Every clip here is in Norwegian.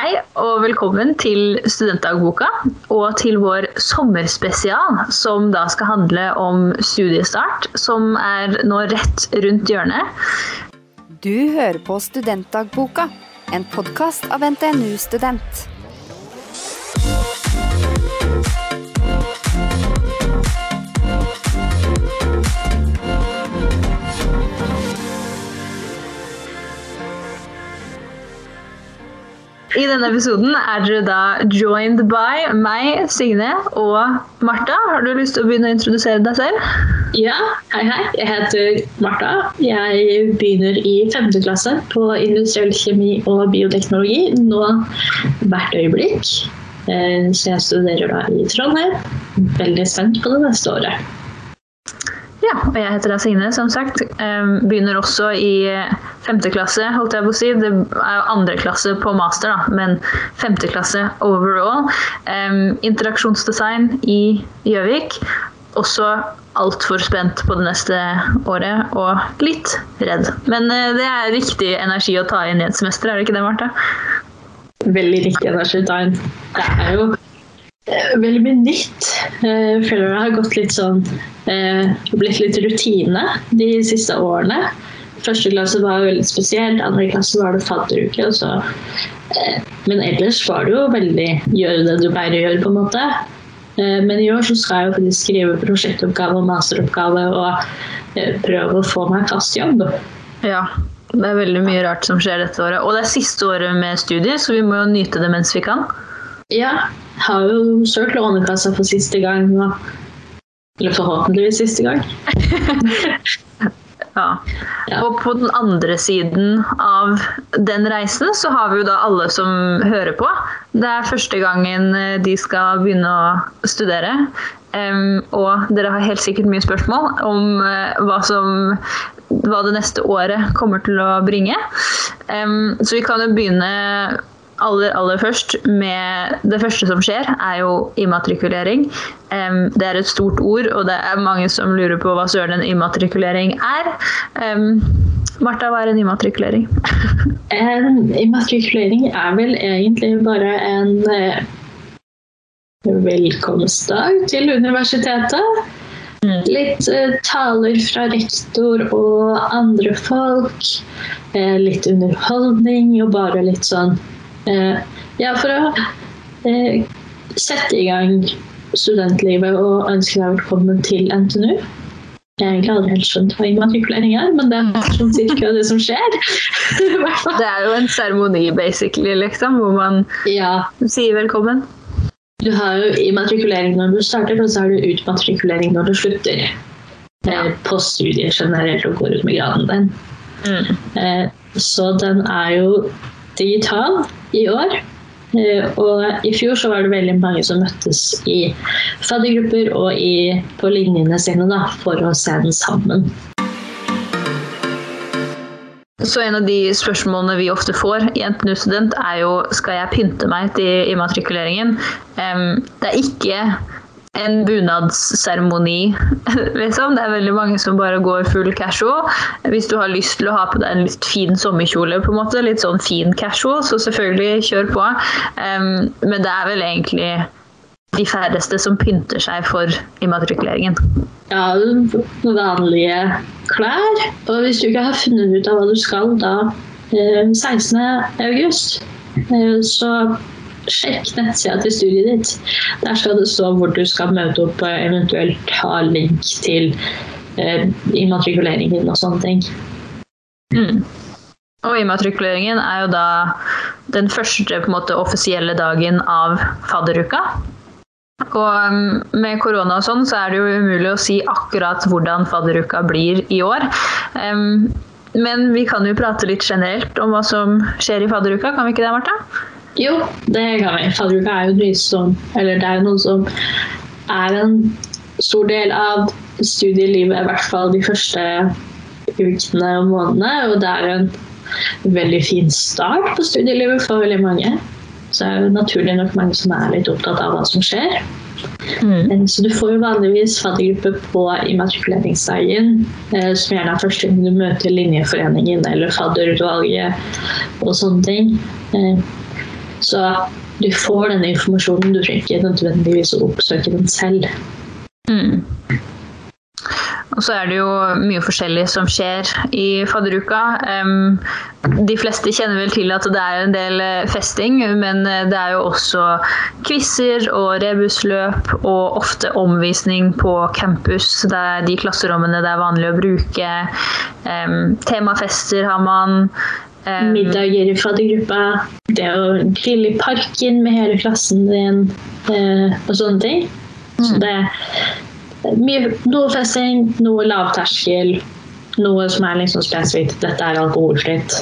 Hei og velkommen til Studentdagboka og til vår sommerspesial, som da skal handle om studiestart, som er nå rett rundt hjørnet. Du hører på Studentdagboka, en podkast av NTNU Student. I denne episoden er dere da joined by meg, Signe og Martha. Har du lyst til å begynne å introdusere deg selv? Ja, hei hei. Jeg heter Martha. Jeg begynner i femte klasse på industriell kjemi og bioteknologi nå hvert øyeblikk. Eh, Så jeg studerer da i Trondheim. Veldig spent på det neste året. Ja, og jeg heter da Signe, som sagt. Begynner også i femte klasse, holdt jeg på å si. Det er jo andre klasse på master, da, men femte klasse overall. Interaksjonsdesign i Gjøvik. Også altfor spent på det neste året, og litt redd. Men eh, det er riktig energi å ta inn i et semester, er det ikke det, Marte? Veldig riktig energi å ta inn. Det er jo eh, veldig mye nytt. Eh, Jeg føler det har gått litt sånn eh, blitt litt rutine de siste årene. Første klasse var veldig spesielt, andre klasse var det fadderuke. eh, Men ellers var det jo veldig gjøre det du pleier å gjøre, på en måte. Eh, Men i år så skal jeg jo faktisk skrive prosjektoppgave og masteroppgave og eh, prøve å få meg fast jobb. Ja. Det er veldig mye rart som skjer dette året. Og det er siste året med studier, så vi må jo nyte det mens vi kan. Ja, har jo søkt Lånekassa for siste gang. Og, eller forhåpentligvis siste gang. Ja. Ja. Og på den andre siden av den reisen så har vi jo da alle som hører på. Det er første gangen eh, de skal begynne å studere. Um, og dere har helt sikkert mye spørsmål om uh, hva, som, hva det neste året kommer til å bringe. Um, så vi kan jo begynne aller, aller først med det første som skjer, er jo immatrikulering. Um, det er et stort ord, og det er mange som lurer på hva søren en immatrikulering er. Um, Martha, hva er en immatrikulering? En immatrikulering er vel egentlig bare en uh, velkomstdag til universitetet. Litt uh, taler fra rektor og andre folk. Uh, litt underholdning og bare litt sånn Ja, for å eh, sette i gang studentlivet og ønske deg velkommen til NTNU. Jeg har egentlig aldri helt skjønt hva immatrikulering er, men det er sånn cirka det som skjer. Det er jo en seremoni, basically, liksom, hvor man Ja, sier velkommen. Du har jo immatrikulering når du starter, og så har du utmatrikulering når du slutter. Ja. På studier generelt og går ut med graden din. Mm. Så den er jo digital i år. Eh, Og i fjor så var det veldig mange som møttes i faddergrupper og i, på linjene sine da, for å se den sammen. Så en av de spørsmålene vi ofte får i NTNU Student, er jo skal jeg pynte meg til immatrikuleringen. Um, det er ikke en bunadsseremoni, liksom. Det er veldig mange som bare går full casual. Hvis du har lyst til å ha på deg en litt fin sommerkjole, på en måte, litt sånn fin casual, så selvfølgelig kjør på. Um, men det er vel egentlig de færreste som pynter seg for immatrikuleringen. Ja, vanlige klær. Og hvis du ikke har funnet ut av hva du skal da eh, 16. august, eh, så sjekk nettsida til studiet ditt. Der skal det stå hvor du skal møte opp og eventuelt ha link til eh, immatrikuleringen og sånne ting. Mm. Og immatrikuleringen er jo da den første på en måte, offisielle dagen av fadderuka. Og um, med korona og sånn, så er det jo umulig å si akkurat hvordan fadderuka blir i år. Um, men vi kan jo prate litt generelt om hva som skjer i fadderuka, kan vi ikke det, Martha? Jo, det kan vi. Fadderuka er jo noe som Eller det er noen som er en stor del av studielivet, i hvert fall de første ukene og månedene. Og det er en veldig fin start på studielivet for veldig mange. Så er det naturlig nok mange som er litt opptatt av hva som skjer. Mm. Så du får jo vanligvis faddergruppe på immatrikuleringsdagen, eh, som gjerne er første gang du møter linjeforeningen eller fadderutvalget og sånne ting. Så du får den informasjonen, du trenger ikke nødvendigvis å oppsøke den selv. Mm. Og så er det jo mye forskjellig som skjer i fadderuka. De fleste kjenner vel til at det er en del eh, festing, men eh, det er jo også quizer og rebusløp og ofte omvisning på campus. Det er de klasserommene det er vanlig å bruke. Temafester har man. Um, Middager i faddergruppa. Det å grille i parken med hele klassen din uh, og sånne ting. Så det det mye, noe festing, noe lavterskel, noe som er liksom spesifikt. Dette er alkoholfritt.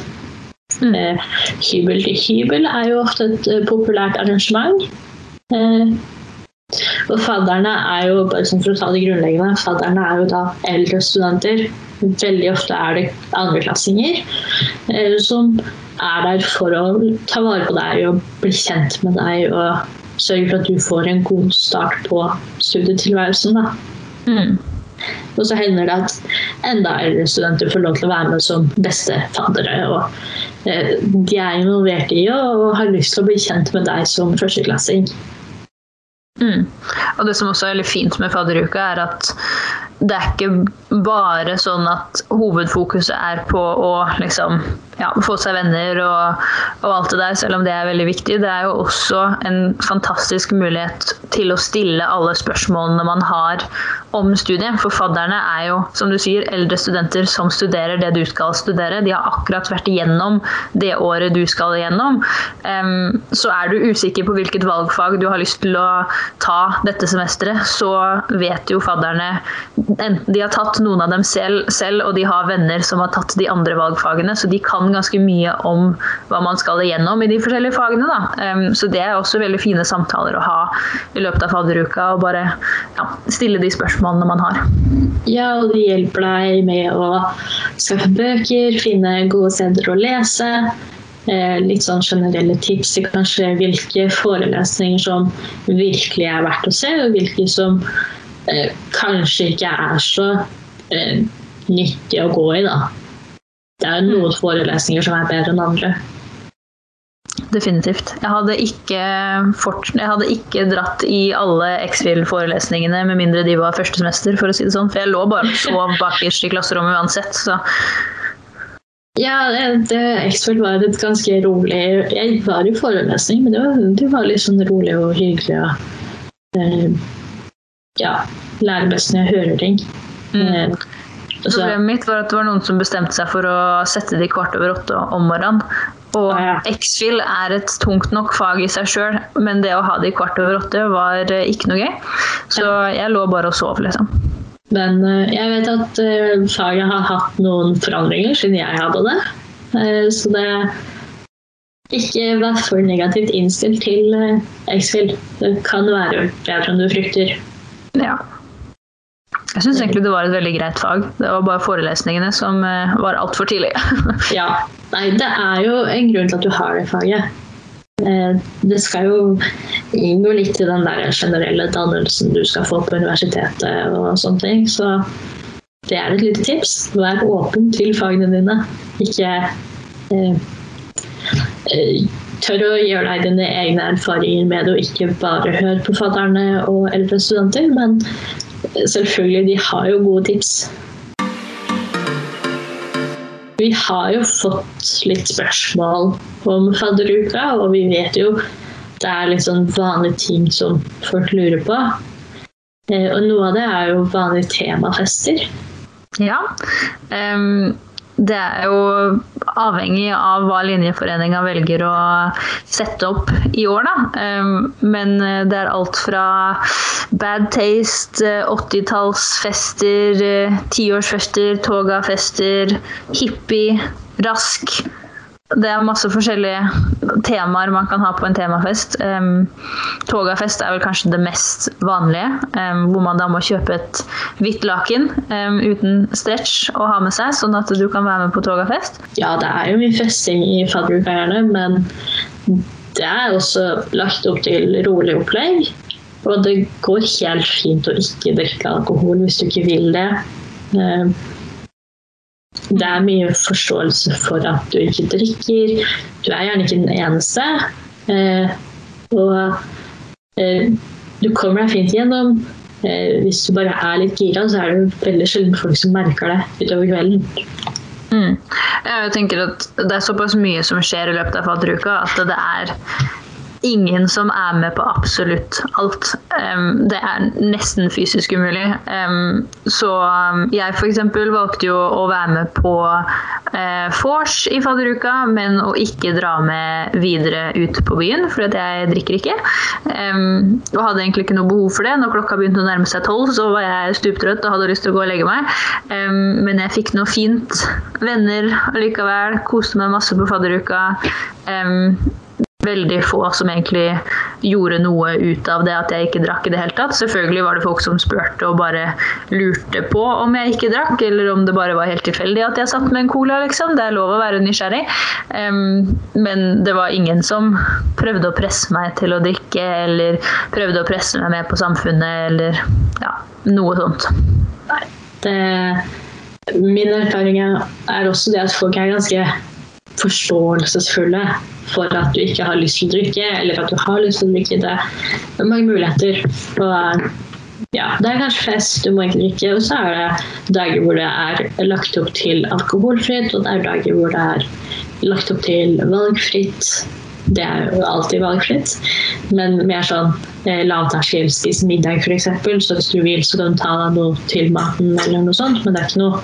Mm. Eh, hybel til hybel er jo ofte et uh, populært arrangement. Eh, og fadderne er jo bare sånn for å ta det grunnleggende, fadderne er jo da eldre studenter. Veldig ofte er det andreklassinger eh, som er der for å ta vare på deg og bli kjent med deg og sørge for at du får en god start på studietilværelsen. Da. Mm. Og så hender det at enda eldre studenter får lov til å være med som bestefaddere. Og eh, de er involvert i og har lyst til å bli kjent med deg som førsteklassing. Mm. Og det som også er veldig fint med fadderuka, er at det er ikke bare sånn at hovedfokuset er på å liksom, ja, få seg venner og, og, alt det der, selv om det er veldig viktig. Det er jo også en fantastisk mulighet til å stille alle spørsmålene man har om studiet. For fadderne er jo, som du sier, eldre studenter som studerer det du skal studere. De har akkurat vært igjennom det året du skal igjennom. Um, så er du usikker på hvilket valgfag du har lyst til å ta dette semesteret, så vet jo fadderne enten de har tatt noen av dem selv, selv, og de har venner som har tatt de andre valgfagene, så de kan ganske mye om hva man skal igjennom i de forskjellige fagene. Um, så det er også veldig fine samtaler å ha i løpet av fadderuka, og bare ja, stille de spørsmålene man har. Ja, og de hjelper deg med å skaffe bøker, finne gode steder å lese. Eh, litt sånn generelle tips i kanskje hvilke forelesninger som virkelig er verdt å se, og hvilke som Eh, kanskje ikke er så eh, nyttig å gå i, da. Det er noen forelesninger som er bedre enn andre. Definitivt. Jeg hadde ikke, fort, jeg hadde ikke dratt i alle X-Fill-forelesningene med mindre de var første semester, for å si det sånn. For jeg lå bare og sov bakerst i klasserommet uansett, så ja, X-Fill var et ganske rolig Jeg var i forelesning, men det var, det var litt sånn rolig og hyggelig. Og, eh, ja, lære best når jeg hører ting. Mm. Eh, Problemet mitt var at det var noen som bestemte seg for å sette de kvart over åtte om morgenen. Og ah, ja. X-Fill er et tungt nok fag i seg sjøl, men det å ha det i kvart over åtte var eh, ikke noe gøy. Så jeg lå bare og sov, liksom. Men uh, jeg vet at uh, faget har hatt noen forandringer siden jeg hadde det. Så det ikke vær for negativt innstilt til X-Fill. Det kan være bedre enn du frykter. Ja. Jeg syns egentlig det var et veldig greit fag. Det var bare forelesningene som uh, var altfor tidlige. ja. Nei, det er jo en grunn til at du har det faget. Uh, det skal jo inngå litt i den der generelle dannelsen du skal få på universitetet og sånne ting. Så det er et lite tips. Vær åpen til fagene dine. Ikke eh, tør å gjøre deg dine egne erfaringer med det, og ikke bare høre på fadderne og eldre studenter. Men selvfølgelig, de har jo gode tips. Vi har jo fått litt spørsmål om fadderuka, og vi vet jo det er litt sånn vanlige ting som folk lurer på. Eh, og noe av det er jo vanlige temafester. Ja. Um det er jo avhengig av hva linjeforeninga velger å sette opp i år, da. Ehm, men eh, det er alt fra bad taste, 80-tallsfester, eh, tiårsfester, togafester, hippie, rask det er masse forskjellige temaer man kan ha på en temafest. Um, togafest er vel kanskje det mest vanlige, um, hvor man da må kjøpe et hvitt laken um, uten stretch å ha med seg, sånn at du kan være med på togafest. Ja, det er jo mye festing i fadderuka, men det er også lagt opp til rolig opplegg. Og det går helt fint å ikke drikke alkohol hvis du ikke vil det. Um, det er mye forståelse for at du ikke drikker. Du er gjerne ikke den eneste. Eh, og eh, du kommer deg fint gjennom. Eh, hvis du bare er litt gira, så er det veldig sjelden folk som merker det utover kvelden. Mm. Jeg tenker at Det er såpass mye som skjer i løpet av fadderuka at det er ingen som er med på absolutt alt. Um, det er nesten fysisk umulig. Um, så um, jeg f.eks. valgte jo å være med på uh, vors i fadderuka, men å ikke dra med videre ut på byen, for jeg drikker ikke. og hadde egentlig ikke noe behov for det. Når klokka begynte å nærme seg tolv, så var jeg stuptrøtt og hadde lyst til å gå og legge meg. men jeg fikk noe fint. Venner likevel. Koste meg masse på fadderuka. Um, veldig få som egentlig gjorde noe ut av det at jeg ikke drakk i det hele tatt. Selvfølgelig var det folk som spurte og bare lurte på om jeg ikke drakk, eller om det bare var helt tilfeldig at jeg satt med en cola, liksom. Det er lov å være nysgjerrig. Um, men det var ingen som prøvde å presse meg til å drikke, eller prøvde å presse meg med på samfunnet, eller ja, noe sånt. Nei, det Min erfaring er også det at folk er ganske forståelsesfulle for at du ikke har lyst til å drikke, eller at du har lyst til å drikke. Det er mange muligheter. Og ja, det er kanskje fest, du må ikke drikke. Og så er det dager hvor det er lagt opp til alkoholfritt, og det er dager hvor det er lagt opp til valgfritt. Det er jo alltid valgfritt, men mer sånn eh, lavterskel, spise middag f.eks. Så hvis du vil, så kan du ta deg noe til maten eller noe sånt, men det er ikke noe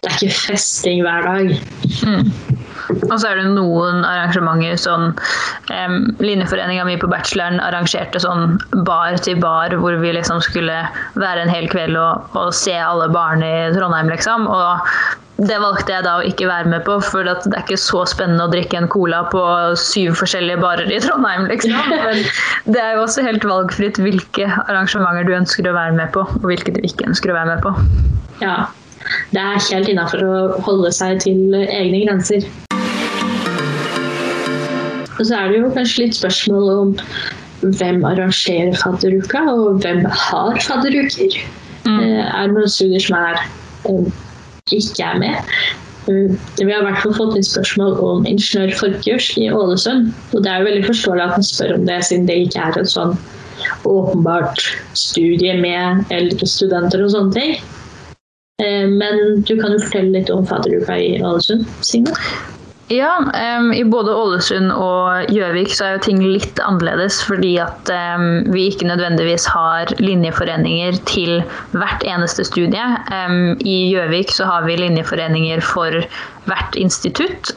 det er ikke festing hver dag. Mm. Og så er det noen arrangementer sånn um, Linjeforeninga mi på bacheloren arrangerte sånn bar til bar hvor vi liksom skulle være en hel kveld og, og se alle barene i Trondheim, liksom. Og det valgte jeg da å ikke være med på, for det er ikke så spennende å drikke en cola på syv forskjellige barer i Trondheim, liksom. Men det er jo også helt valgfritt hvilke arrangementer du ønsker å være med på, og hvilke du ikke ønsker å være med på. Ja, det er helt innafor å holde seg til egne grenser. Og så er det jo kanskje litt spørsmål om hvem arrangerer fadderuka, og hvem har fadderuker. Mm. Eh, er det noen studier som er, eh, ikke er med? Eh, vi har i hvert fall fått inn spørsmål om ingeniørforkurs i Ålesund. Og det er jo veldig forståelig at man spør om det, siden det ikke er en sånn åpenbart studie med eldre studenter og sånne ting. Men du kan jo fortelle litt om fadderuka i Ålesund, Signe? Ja, um, i både Ålesund og Gjøvik så er jo ting litt annerledes. Fordi at um, vi ikke nødvendigvis har linjeforeninger til hvert eneste studie. Um, I Gjøvik så har vi linjeforeninger for hvert institutt.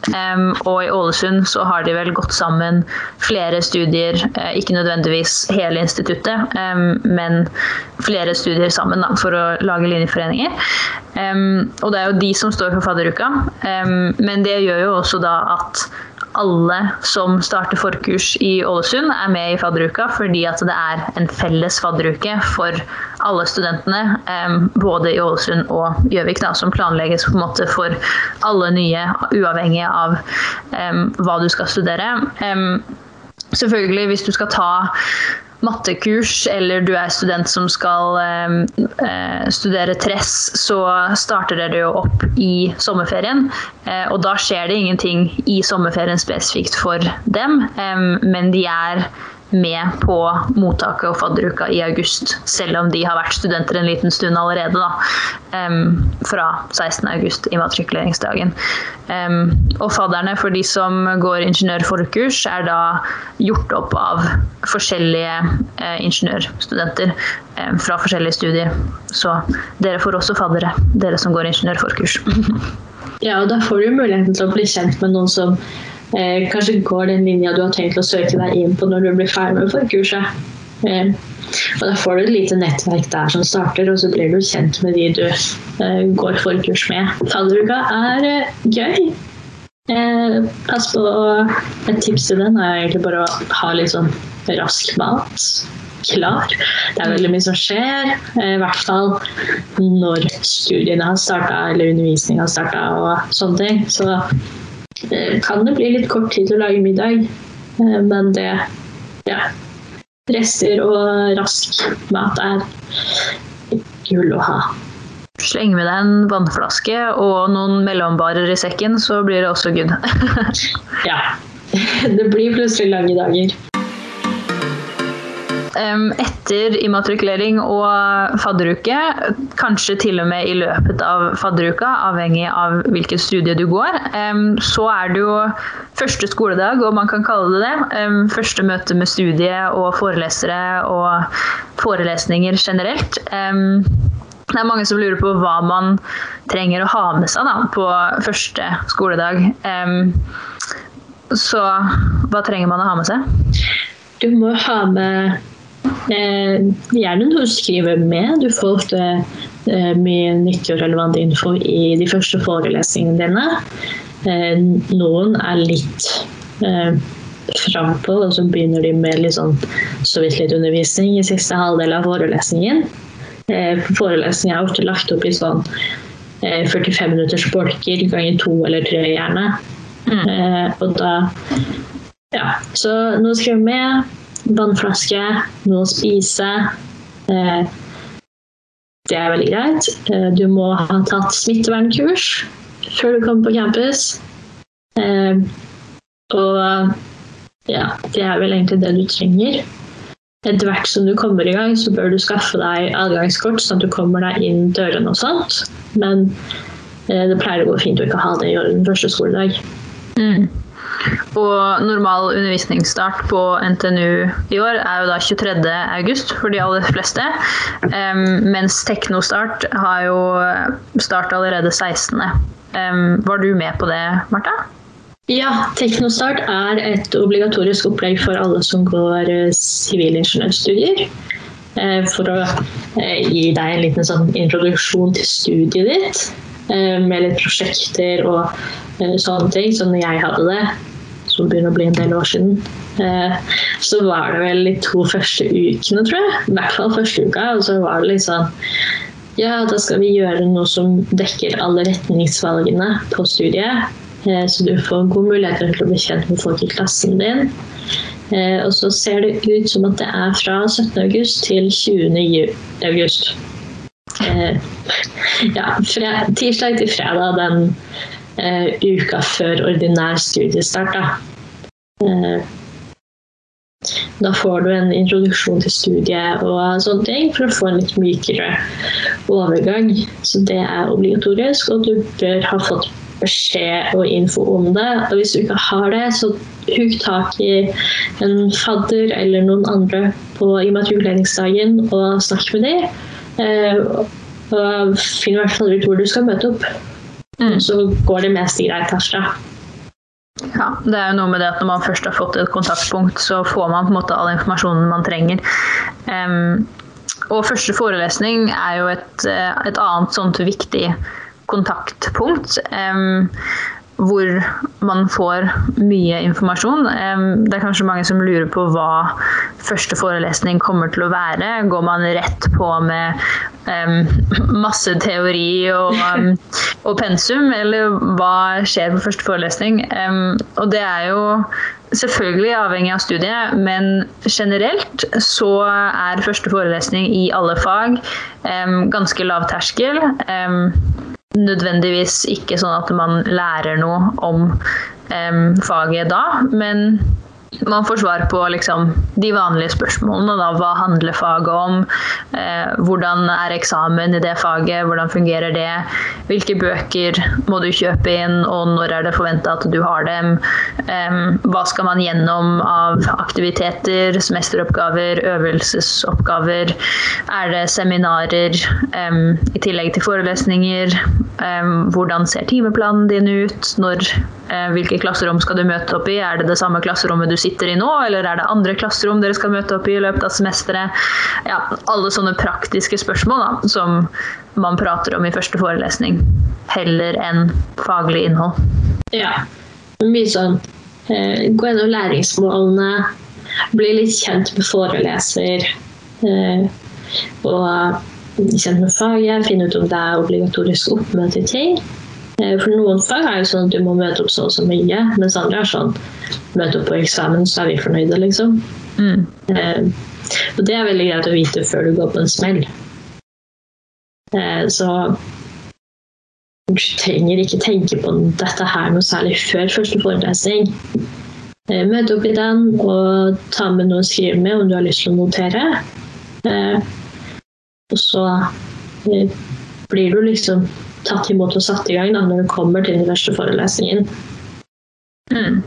og i Ålesund så har de vel gått sammen flere studier, eh, ikke nødvendigvis hele instituttet, men flere studier sammen da, for å lage linjeforeninger. og det er jo de som står for fadderuka. men det gjør jo også da at alle som starter forkurs i Ålesund, er med i fadderuka fordi at det er en felles fadderuke for alle studentene, både i Ålesund og Gjøvik, som planlegges på en måte for alle nye, uavhengig av hva du skal studere. Selvfølgelig, hvis du skal ta mattekurs, eller du er student som skal eh, studere tress, så starter dere jo opp i sommerferien. Eh, og da skjer det ingenting i sommerferien spesifikt for dem, eh, men de er med på mottaket og fadderuka i august, selv om de har vært studenter en liten stund allerede. Da, um, fra 16.8, immatrikuleringsdagen. Um, og fadderne for de som går ingeniørforkurs, er da gjort opp av forskjellige uh, ingeniørstudenter um, fra forskjellige studier. Så dere får også faddere, dere som går ingeniørforkurs. ja, og da får du muligheten til å bli kjent med noen som eh, kanskje går den linja du har tenkt å søke deg inn på når du blir ferdig med forkurset. Eh, og da får du et lite nettverk der som starter, og så blir du kjent med de du eh, går forkurs med. Fadderuka er eh, gøy. Eh, pass på Et tips til den er egentlig bare å ha litt sånn rask mat klar. Det er veldig mye som skjer, eh, i hvert fall når studiene har starta eller undervisningen har starta og sånne ting. Så kan det bli litt kort tid til å lage middag, eh, men det ja. Rester og rask mat er gull å ha. Sleng med deg en vannflaske og noen mellombarer i sekken, så blir det også good. ja. det blir plutselig lange dager. Etter immatrikulering og fadderuke, kanskje til og med i løpet av fadderuka, avhengig av hvilket studie du går, så er det jo første skoledag, og man kan kalle det det. Første møte med studiet og forelesere og forelesninger generelt. Det er mange som lurer på hva man trenger å ha med seg da, på første skoledag. Så hva trenger man å ha med seg? Du må ha med Eh, gjerne noe du skriver med. Du får ofte eh, mye nyttig og relevant info i de første forelesningene dine. Eh, noen er litt eh, frampå, og så begynner de med litt sånn, så vidt litt undervisning i siste halvdel av forelesningen. Eh, forelesningen er ofte lagt opp i sånn 45 eh, minutters bolker ganger to eller tre, gjerne. Mm. Eh, og da Ja, så noe skriver med vannflaske, noe å spise. Eh, det er veldig greit. Eh, du må ha tatt smittevernkurs før du kommer på campus. Eh, og ja, det er vel egentlig det du trenger. Etter hvert som du kommer i gang, så bør du skaffe deg adgangskort, sånn at du kommer deg inn dørene og sånt. Men det pleier å gå fint å ikke ha det i orden første skoledag. Mm. Og normal undervisningsstart på NTNU i år er jo da 23. august for de aller fleste. Um, mens Teknostart har jo start allerede 16. Um, var du med på det, Marta? Ja, Teknostart er et obligatorisk opplegg for alle som går eh, sivilingeniørstudier. Uh, for å uh, gi deg en liten sånn introduksjon til studiet ditt. Med litt prosjekter og sånne ting. som jeg hadde det, som begynner å bli en del år siden, eh, så var det vel de to første ukene, tror jeg. I hvert fall første uka. Og så var det litt sånn Ja, da skal vi gjøre noe som dekker alle retningsvalgene på studiet. Eh, så du får god mulighet til å bli kjent med folk i klassen din. Eh, og så ser det ut som at det er fra 17. august til 20. august. Ja, tirsdag til fredag den uka før ordinær studiestart. Da. Uh, da får du en introduksjon til studiet og sånne ting for å få en litt mykere overgang. Så det er obligatorisk, og du bør ha fått beskjed og info om det. Og hvis du ikke har det, så hugg tak i en fadder eller noen andre på immatrikuleringsdagen og snakk med dem. Uh, og finn i hvert fall ut hvor du skal møte opp. Mm. Så går det mest i deg, Tasha. Ja, det er jo noe med det at Når man først har fått et kontaktpunkt, så får man på en måte all informasjonen man trenger. Um, og første forelesning er jo et, eh, et annet sånt viktig kontaktpunkt. Um, hvor man får mye informasjon. Det er kanskje mange som lurer på hva første forelesning kommer til å være. Går man rett på med masse teori og, og pensum, eller hva skjer på første forelesning? Og det er jo selvfølgelig avhengig av studiet, men generelt så er første forelesning i alle fag ganske lav terskel nødvendigvis ikke sånn at man lærer noe om um, faget da, men man får svar på liksom, de vanlige spørsmålene. Da. Hva handler faget om? Eh, hvordan er eksamen i det faget? Hvordan fungerer det? Hvilke bøker må du kjøpe inn, og når er det forventa at du har dem? Eh, hva skal man gjennom av aktiviteter, semesteroppgaver, øvelsesoppgaver? Er det seminarer eh, i tillegg til forelesninger? hvordan ser timeplanen din ut? Når, eh, hvilke klasserom skal du møte opp i? Er det det samme klasserommet du sitter i nå, eller er det andre klasserom dere skal møte opp i i løpet av semesteret? Ja, alle sånne praktiske spørsmål da, som man prater om i første forelesning, heller enn faglig innhold. Ja, mye sånn eh, gå gjennom læringsmålene, bli litt kjent med foreleser. Eh, og kjent med faget, finne ut om det er obligatorisk oppmøte i ting. Eh, for noen fag er jo sånn at du må møte opp så og så mye, mens andre er sånn møte opp på eksamen, så er vi fornøyde, liksom. Mm. Eh, og det er veldig greit å vite før du går på en smell. Eh, så du trenger ikke tenke på dette her noe særlig før første forelesning. eh, møte opp i den og ta med noe å skrive med om du har lyst til å notere. Eh, og så eh, blir du liksom tatt imot og satt i gang da, når du kommer til den første forelesningen. Mm.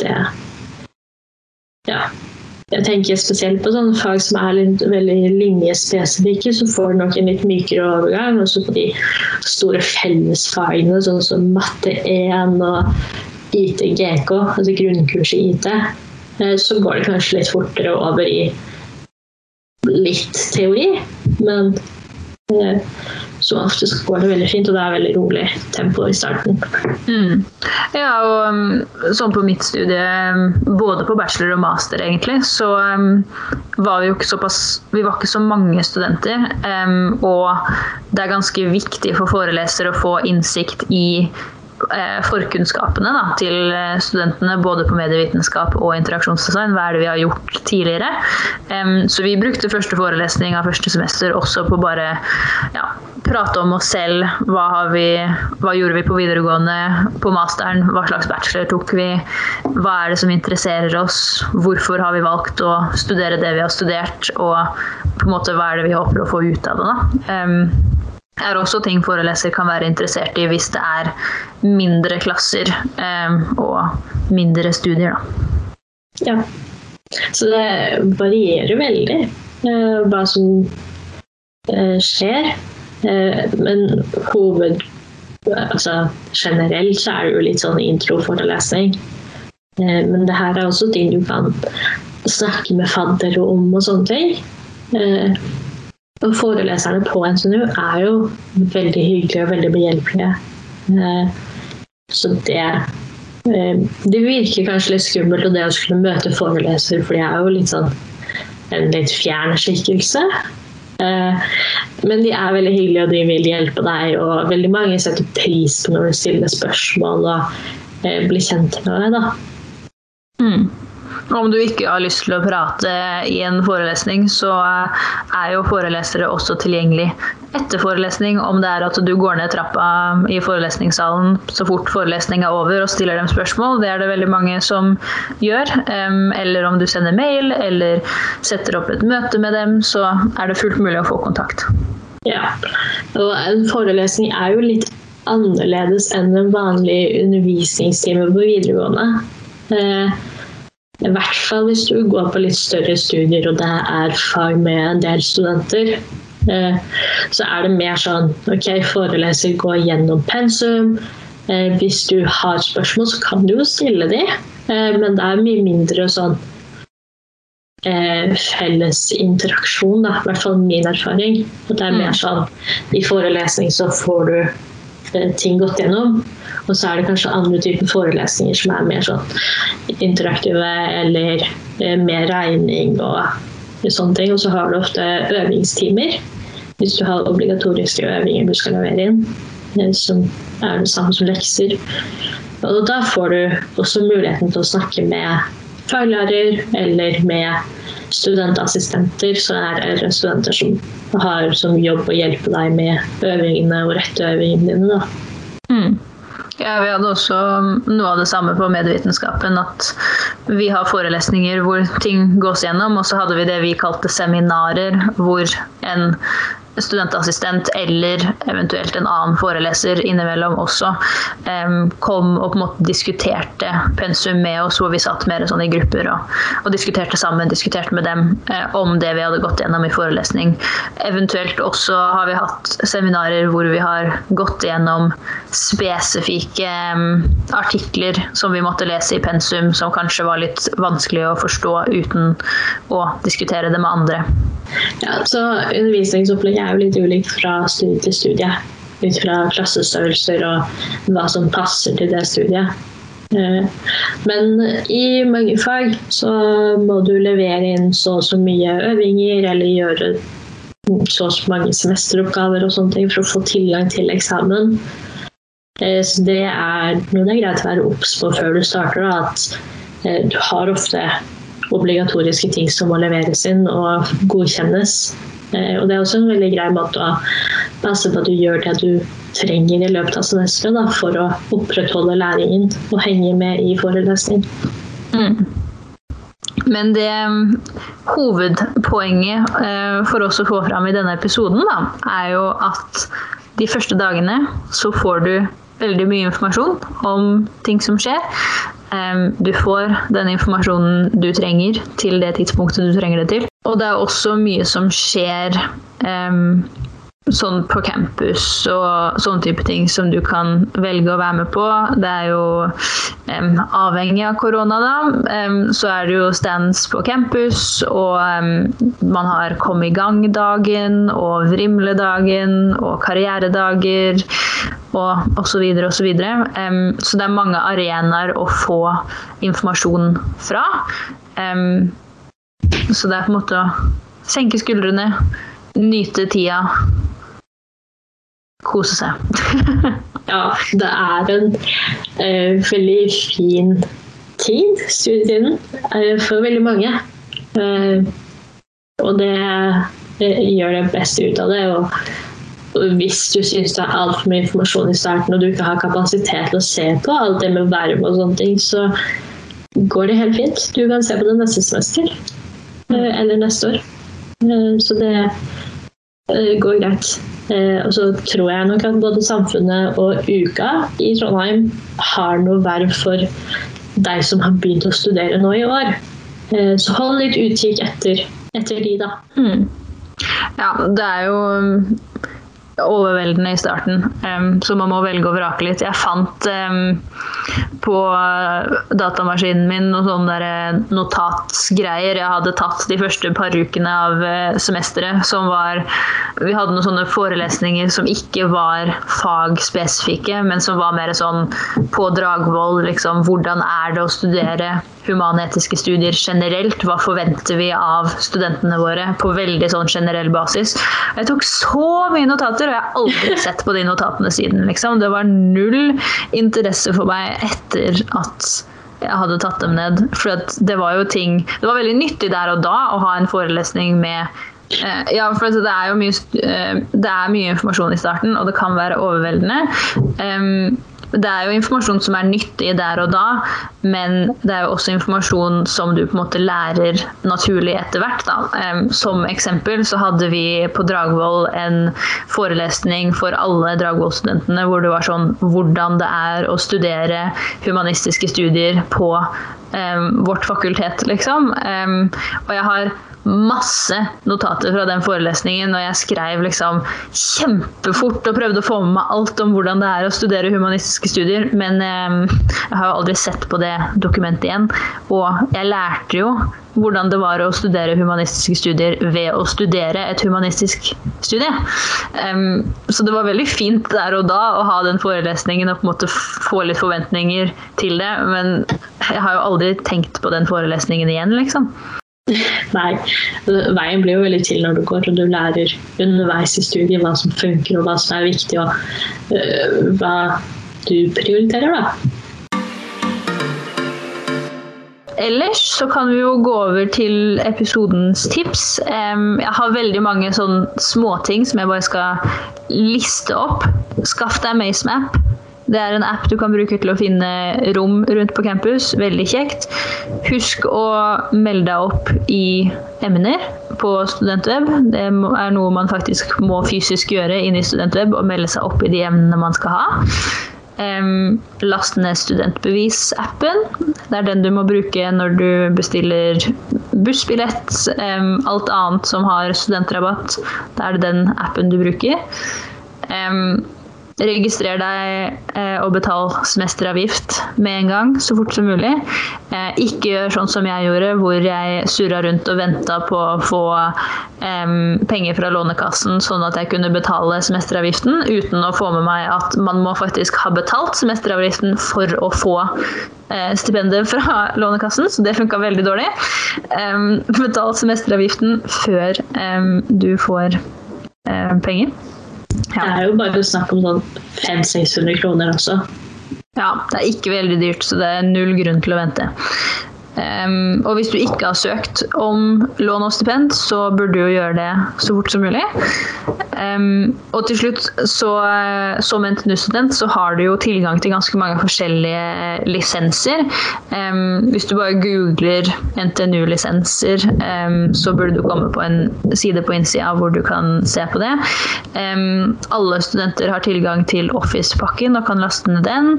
Det Ja. Jeg tenker spesielt på sånne fag som er litt, veldig linjespesifikke, så får du nok en litt mykere overgang. Og så på de store fellesfagene, sånn som matte 1 og IT-GK, altså grunnkurset i IT, eh, så går det kanskje litt fortere over i litt teori. Men eh, ofte går det veldig fint, og det er veldig rolig tempo i starten. Mm. Ja, og um, sånn på mitt studie, um, både på bachelor og master egentlig, så um, var vi jo ikke såpass Vi var ikke så mange studenter. Og det er ganske viktig for forelesere å få innsikt i forkunnskapene da, til eh, studentene både på medievitenskap og interaksjonsdesign. Hva er det vi har gjort tidligere? så vi brukte første forelesning av første semester også på bare ja, prate om oss selv. Hva, vi, hva, gjorde vi på videregående, på masteren? Hva slags bachelor tok vi? Hva er det som interesserer oss? Hvorfor har vi valgt å studere det vi har studert? Og på en måte hva er det vi håper å få ut av det? da? Er også ting foreleser kan være interessert i hvis det er mindre klasser eh, og mindre studier. Da. Ja. Så det varierer veldig eh, hva som eh, skjer. Eh, men hoved... Altså generelt så er det jo litt sånn introforelesning. Eh, men det her er også ting du kan snakke med faddere om og sånne ting. Og foreleserne på NTNU er jo veldig hyggelige og veldig behjelpelige. Eh, så det eh, Det virker kanskje litt skummelt det å skulle møte foreleser, for de er jo litt sånn en litt fjern skikkelse. Eh, men de er veldig hyggelige, og de vil hjelpe deg. Og veldig mange setter pris på når du stiller spørsmål og blir kjent med deg. da. Mm. Om du ikke har lyst til å prate i en forelesning, så er jo forelesere også tilgjengelig etter forelesning. Om det er at du går ned trappa i forelesningssalen så fort forelesning er over og stiller dem spørsmål. Det er det veldig mange som gjør. Eller om du sender mail eller setter opp et møte med dem, så er det fullt mulig å få kontakt. Ja, og en forelesning er jo litt annerledes enn en vanlig undervisningstime på videregående. I hvert fall hvis du går på litt større studier og det er fag med en del studenter. Eh, så er det mer sånn OK, foreleser går gjennom pensum. Eh, hvis du har spørsmål, så kan du jo stille de, eh, men det er mye mindre sånn felles interaksjon, da. I hvert fall min erfaring. Og det er mer mm. sånn i forelesning så får du ting gått gjennom. Og så er det kanskje andre typer forelesninger som er mer sånn interaktive eller eh, mer regning og sånne ting. Og så har du ofte øvingstimer hvis du har obligatoriske øvinger du skal levere inn. Eh, som er det samme som lekser. Og da får du også muligheten til å snakke med faglærer eller med studentassistenter, så er det studenter som har som jobb å hjelpe deg med øvingene og rette øvingene dine. Mm. Ja, Vi hadde også noe av det samme på medievitenskapen. At vi har forelesninger hvor ting gås gjennom, og så hadde vi det vi kalte seminarer, hvor en studentassistent eller eventuelt en annen foreleser innimellom også kom og på en måte diskuterte pensum med oss, hvor vi satt mer sånn i grupper og, og diskuterte sammen, diskuterte med dem uh, om det vi hadde gått gjennom i forelesning. Eventuelt også har vi hatt seminarer hvor vi har gått gjennom spesifikke artikler som vi måtte lese i pensum, som kanskje var litt vanskelig å forstå uten å diskutere det med andre. Ja, så Undervisningsopplegget er jo litt ulikt fra studie til studie. Ut fra klassestørrelser og hva som passer til det studiet. Eh, men i mange fag så må du levere inn så og så mye øvinger eller gjøre så og så mange semesteroppgaver og sånne ting for å få tilgang til eksamen. Eh, så det er noe det er greit å være obs på før du starter. At eh, du har ofte obligatoriske ting som må leveres inn og godkjennes. Eh, og det er også en veldig grei måte å passe på at du gjør det du trenger i løpet av semesteret da, for å opprettholde læringen og henge med i forelesning. Mm. Men det um, hovedpoenget eh, for oss å få fram i denne episoden, da, er jo at de første dagene så får du veldig mye informasjon om ting som skjer. Du får den informasjonen du trenger til det tidspunktet du trenger det til. Og det er også mye som skjer um, sånn på campus og sånne type ting som du kan velge å være med på. Det er jo um, avhengig av korona, da. Um, så er det jo stands på campus, og um, man har Kom i gang-dagen og Vrimledagen og karrieredager og osv. osv. Så, videre. um, så det er mange arenaer å få informasjon fra. Så det er på en måte å senke skuldrene, nyte tida, kose seg. ja, det er en uh, veldig fin tid, studietiden, uh, for veldig mange. Uh, og det gjør det beste ut av det. Og hvis du syns det er altfor mye informasjon i starten, og du ikke har kapasitet til å se på alt det med verv og sånne ting, så går det helt fint. Du kan se på det neste semester. Eller neste år. Så det går greit. Og så tror jeg nok at både Samfunnet og Uka i Trondheim har noe verv for deg som har begynt å studere nå i år. Så hold litt utkikk etter, etter de, da. Mm. Ja, det er jo overveldende i starten, um, så man må velge og vrake litt. Jeg fant um, på datamaskinen min noen sånne der notatsgreier jeg hadde tatt de første par ukene av uh, semesteret. Som var Vi hadde noen sånne forelesninger som ikke var fagspesifikke, men som var mer sånn på Dragvoll, liksom hvordan er det å studere humanetiske studier generelt. Hva forventer vi av studentene våre på veldig sånn generell basis. Jeg tok så mye notater, og jeg har aldri sett på de notatene siden. Liksom. Det var null interesse for meg etter at jeg hadde tatt dem ned. For det var jo ting Det var veldig nyttig der og da å ha en forelesning med eh, ja, for det er jo mye, eh, det er mye informasjon i starten, og det kan være overveldende. Um, det er jo informasjon som er nyttig der og da, men det er jo også informasjon som du på en måte lærer naturlig etter hvert. Da. Som eksempel så hadde vi på Dragvoll en forelesning for alle Dragvoll-studentene hvor det var sånn hvordan det er å studere humanistiske studier på um, vårt fakultet, liksom. Um, og jeg har masse notater fra den forelesningen, og jeg skrev liksom kjempefort og prøvde å få med meg alt om hvordan det er å studere humanistiske studier, men eh, jeg har jo aldri sett på det dokumentet igjen. Og jeg lærte jo hvordan det var å studere humanistiske studier ved å studere et humanistisk studie. Um, så det var veldig fint der og da å ha den forelesningen og på en måte få litt forventninger til det, men jeg har jo aldri tenkt på den forelesningen igjen, liksom. Nei, veien blir jo veldig til når du går og du lærer underveis i studiet hva som funker og hva som er viktig, og uh, hva du prioriterer, da. Ellers så kan vi jo gå over til episodens tips. Jeg har veldig mange sånn småting som jeg bare skal liste opp. Skaff deg MaceMap. Det er en app du kan bruke til å finne rom rundt på campus. Veldig kjekt. Husk å melde deg opp i emner på Studentweb. Det er noe man faktisk må fysisk gjøre inne i Studentweb, og melde seg opp i de emnene man skal ha. Last ned studentbevis-appen. Det er den du må bruke når du bestiller bussbillett. Alt annet som har studentrabatt, da er det den appen du bruker. Um, Registrer deg eh, og betal semesteravgift med en gang, så fort som mulig. Eh, ikke gjør sånn som jeg gjorde, hvor jeg surra rundt og venta på å få eh, penger fra Lånekassen, sånn at jeg kunne betale semesteravgiften, uten å få med meg at man må faktisk ha betalt semesteravgiften for å få eh, stipendet fra Lånekassen, så det funka veldig dårlig. betal semesteravgiften før du får penger. Ja. Det er jo bare snakk om sånn 500-600 kroner også. Ja, det er ikke veldig dyrt, så det er null grunn til å vente. Um, og hvis du ikke har søkt om lån og stipend, så burde du jo gjøre det så fort som mulig. Um, og til slutt, så, som NTNU-student, så har du jo tilgang til ganske mange forskjellige lisenser. Um, hvis du bare googler NTNU-lisenser, så burde du komme på en side på innsida hvor du kan se på det. alle studenter har tilgang til Office-pakken og kan laste ned den.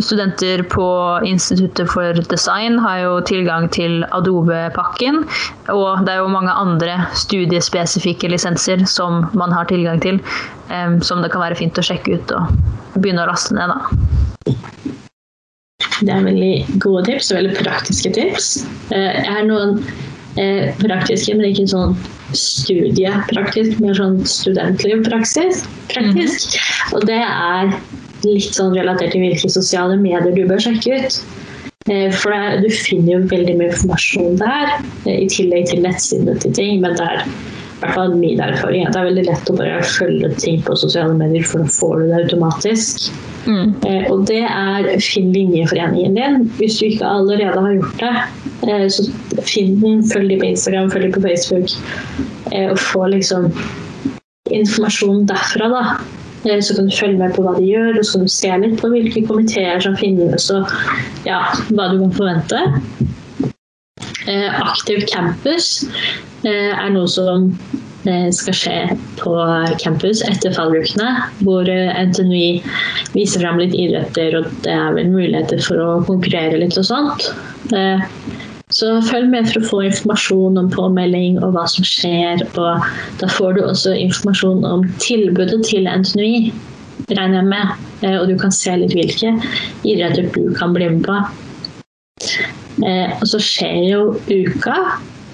Studenter på Instituttet for design har jo tilgang til Adobe-pakken. Og det er jo mange andre studiespesifikke lisenser som man har tilgang til. Um, som det kan være fint å sjekke ut og begynne å laste ned, da. Det er veldig gode tips og veldig praktiske tips. Eh, jeg har noen eh, praktiske, men ikke sånn studiepraktisk, mer sånn studentlivpraksis. Praktisk. Mm. Og det er litt sånn relatert til hvilke sosiale medier du bør sjekke ut. Eh, for det, du finner jo veldig mye informasjon der, eh, i tillegg til nettsidene til ting. Men det er i hvert fall min erfaring at det er veldig lett å bare følge ting på sosiale medier, for da får du det automatisk. Mm. Eh, og det er Finn linjeforeningen din. Hvis du ikke allerede har gjort det, så finn den, følg dem på Instagram, følg dem på Facebook. og få liksom informasjon derfra, da. Eh, så kan du følge med på hva de gjør, og så kan du se litt på hvilke komiteer som finnes, og ja, hva du kan forvente. Eh, aktiv campus eh, er noe som skal skje på campus etter fallukene, hvor NTNUI viser fram litt idretter, og det er vel muligheter for å konkurrere litt og sånt. Så følg med for å få informasjon om påmelding og hva som skjer. Og da får du også informasjon om tilbudet til NTNUI, regner jeg med. Eh, og du kan se litt hvilke idretter du kan bli med på. Eh, og så skjer jo uka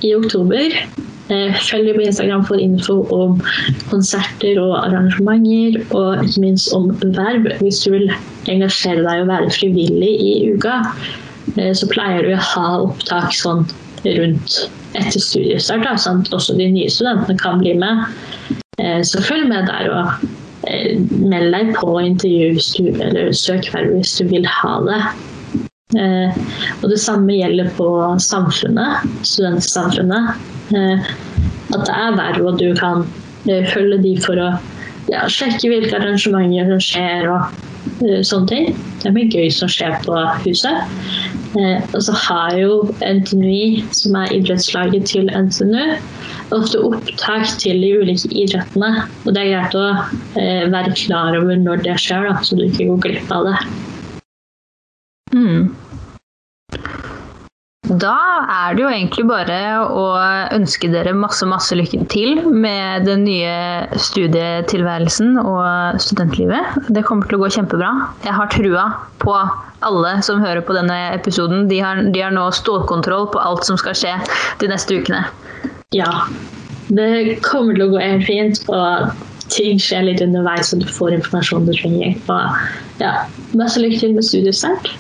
i oktober. Eh, følg på Instagram for info om konserter og arrangementer, og ikke minst om verv, hvis du vil engasjere deg og være frivillig i uka. Eh, så pleier du å ha opptak sånn rundt etter studiestart. Da, sånn at også de nye studentene kan bli med. Eh, så følg med der og eh, meld deg på intervju hvis du, eller søk verv hvis du vil ha det. Og det samme gjelder på samfunnet, studentsamfunnet. At det er verv, og du kan følge de for å ja, sjekke hvilke arrangementer som skjer og sånne ting. Det er mye gøy som skjer på huset. Uh, og så har jo NTNUI, som er idrettslaget til NTNU, ofte opptak til de ulike idrettene. Og det er greit å uh, være klar over når det skjer, da, så du ikke går glipp av det. Mm. Da er det jo egentlig bare å ønske dere masse, masse lykke til med den nye studietilværelsen og studentlivet. Det kommer til å gå kjempebra. Jeg har trua på alle som hører på denne episoden. De har, de har nå stålkontroll på alt som skal skje de neste ukene. Ja. Det kommer til å gå helt fint, og ting skjer litt underveis, så du får informasjon du trenger. Og ja, masse lykke til med studiestart.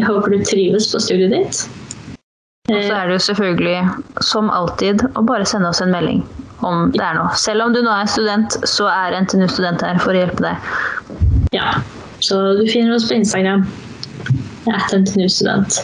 Jeg håper du trives på studiet ditt. Og så er det jo selvfølgelig, som alltid, å bare sende oss en melding om det er noe. Selv om du nå er student, så er NTNU Student her for å hjelpe deg. Ja, så du finner oss på Instagram. Jeg er NTNU Student.